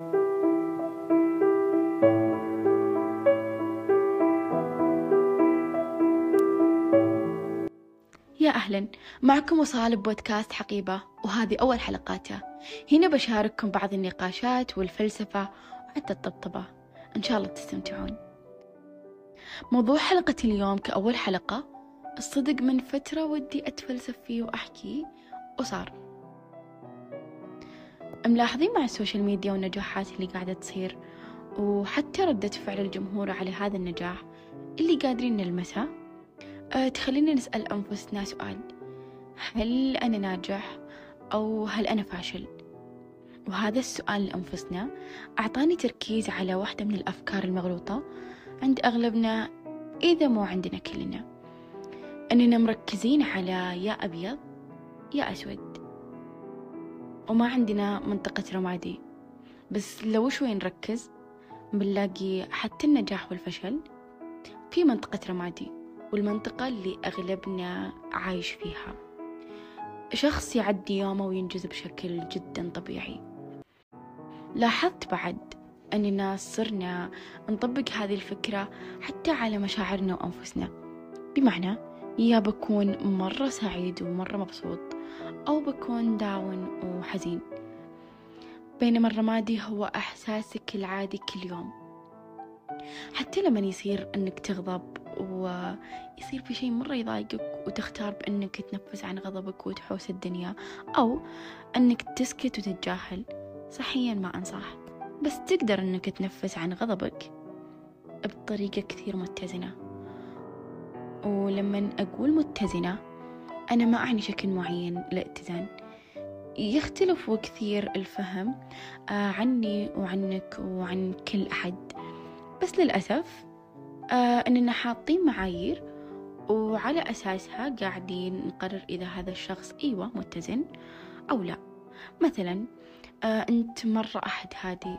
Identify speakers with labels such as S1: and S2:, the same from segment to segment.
S1: يا أهلا معكم وصال بودكاست حقيبة وهذه أول حلقاته. هنا بشارككم بعض النقاشات والفلسفة وحتى الطبطبة. إن شاء الله تستمتعون. موضوع حلقة اليوم كأول حلقة الصدق من فترة ودي أتفلسف فيه وأحكي وصار. ملاحظين مع السوشيال ميديا والنجاحات اللي قاعدة تصير وحتى ردة فعل الجمهور على هذا النجاح اللي قادرين نلمسه؟ أه تخلينا نسأل أنفسنا سؤال. هل أنا ناجح أو هل أنا فاشل؟ وهذا السؤال لأنفسنا أعطاني تركيز على واحدة من الأفكار المغلوطة عند أغلبنا إذا مو عندنا كلنا. أننا مركزين على يا أبيض يا أسود. وما عندنا منطقة رمادي. بس لو شوي نركز بنلاقي حتى النجاح والفشل في منطقة رمادي والمنطقة اللي أغلبنا عايش فيها. شخص يعدي يومه وينجز بشكل جدا طبيعي. لاحظت بعد أننا صرنا نطبق هذه الفكرة حتى على مشاعرنا وأنفسنا. بمعنى يا بكون مرة سعيد ومرة مبسوط. أو بكون داون وحزين. بينما الرمادي هو إحساسك العادي كل يوم. حتى لما يصير أنك تغضب ويصير في شيء مرة يضايقك وتختار بأنك تنفس عن غضبك وتحوس الدنيا أو أنك تسكت وتتجاهل صحيا ما أنصح. بس تقدر أنك تنفس عن غضبك بطريقة كثير متزنة. ولما أقول متزنة أنا ما أعني شكل معين للاتزان يختلف كثير الفهم عني وعنك وعن كل أحد. بس للأسف أننا حاطين معايير وعلى أساسها قاعدين نقرر إذا هذا الشخص أيوة متزن أو لا. مثلا أنت مرة أحد هادي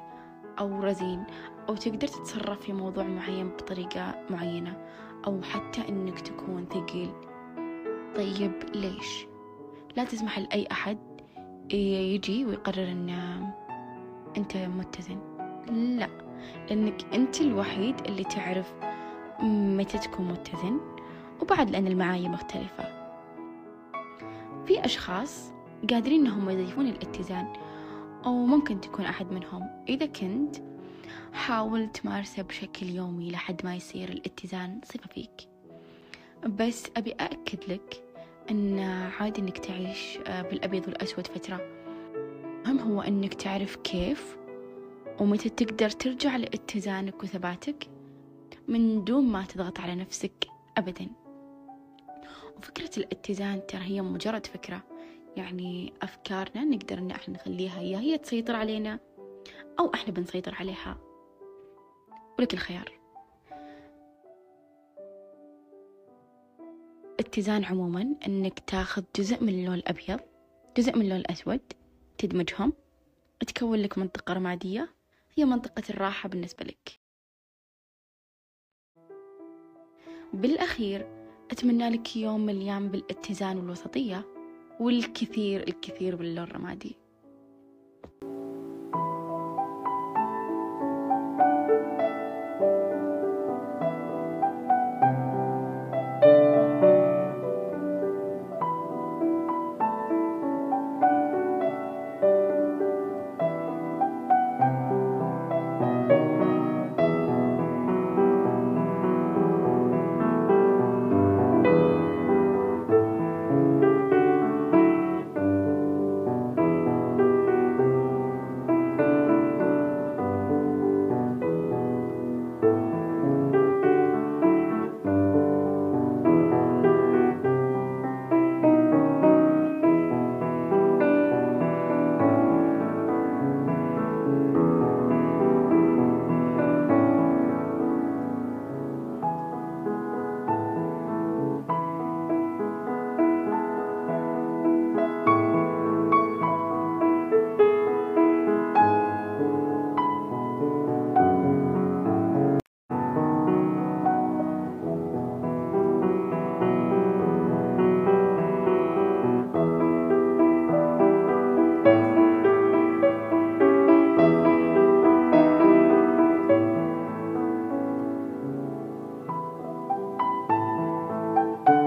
S1: أو رزين أو تقدر تتصرف في موضوع معين بطريقة معينة أو حتى أنك تكون ثقيل. طيب ليش؟ لا تسمح لأي أحد يجي ويقرر أن أنت متزن. لا لأنك أنت الوحيد اللي تعرف متى تكون متزن وبعد لأن المعايير مختلفة. في أشخاص قادرين أنهم يضيفون الاتزان أو ممكن تكون أحد منهم. إذا كنت حاول تمارسه بشكل يومي لحد ما يصير الاتزان صفة فيك. بس أبي أأكد لك أن عادي أنك تعيش بالأبيض والأسود فترة. أهم هو أنك تعرف كيف ومتى تقدر ترجع لاتزانك وثباتك من دون ما تضغط على نفسك أبدا. وفكرة الاتزان ترى هي مجرد فكرة. يعني أفكارنا نقدر إن إحنا نخليها يا هي تسيطر علينا أو إحنا بنسيطر عليها. ولك الخيار. اتزان عموما إنك تاخذ جزء من اللون الأبيض جزء من اللون الأسود تدمجهم تكون لك منطقة رمادية هي منطقة الراحة بالنسبة لك. بالأخير أتمنى لك يوم مليان بالاتزان والوسطية والكثير الكثير باللون الرمادي.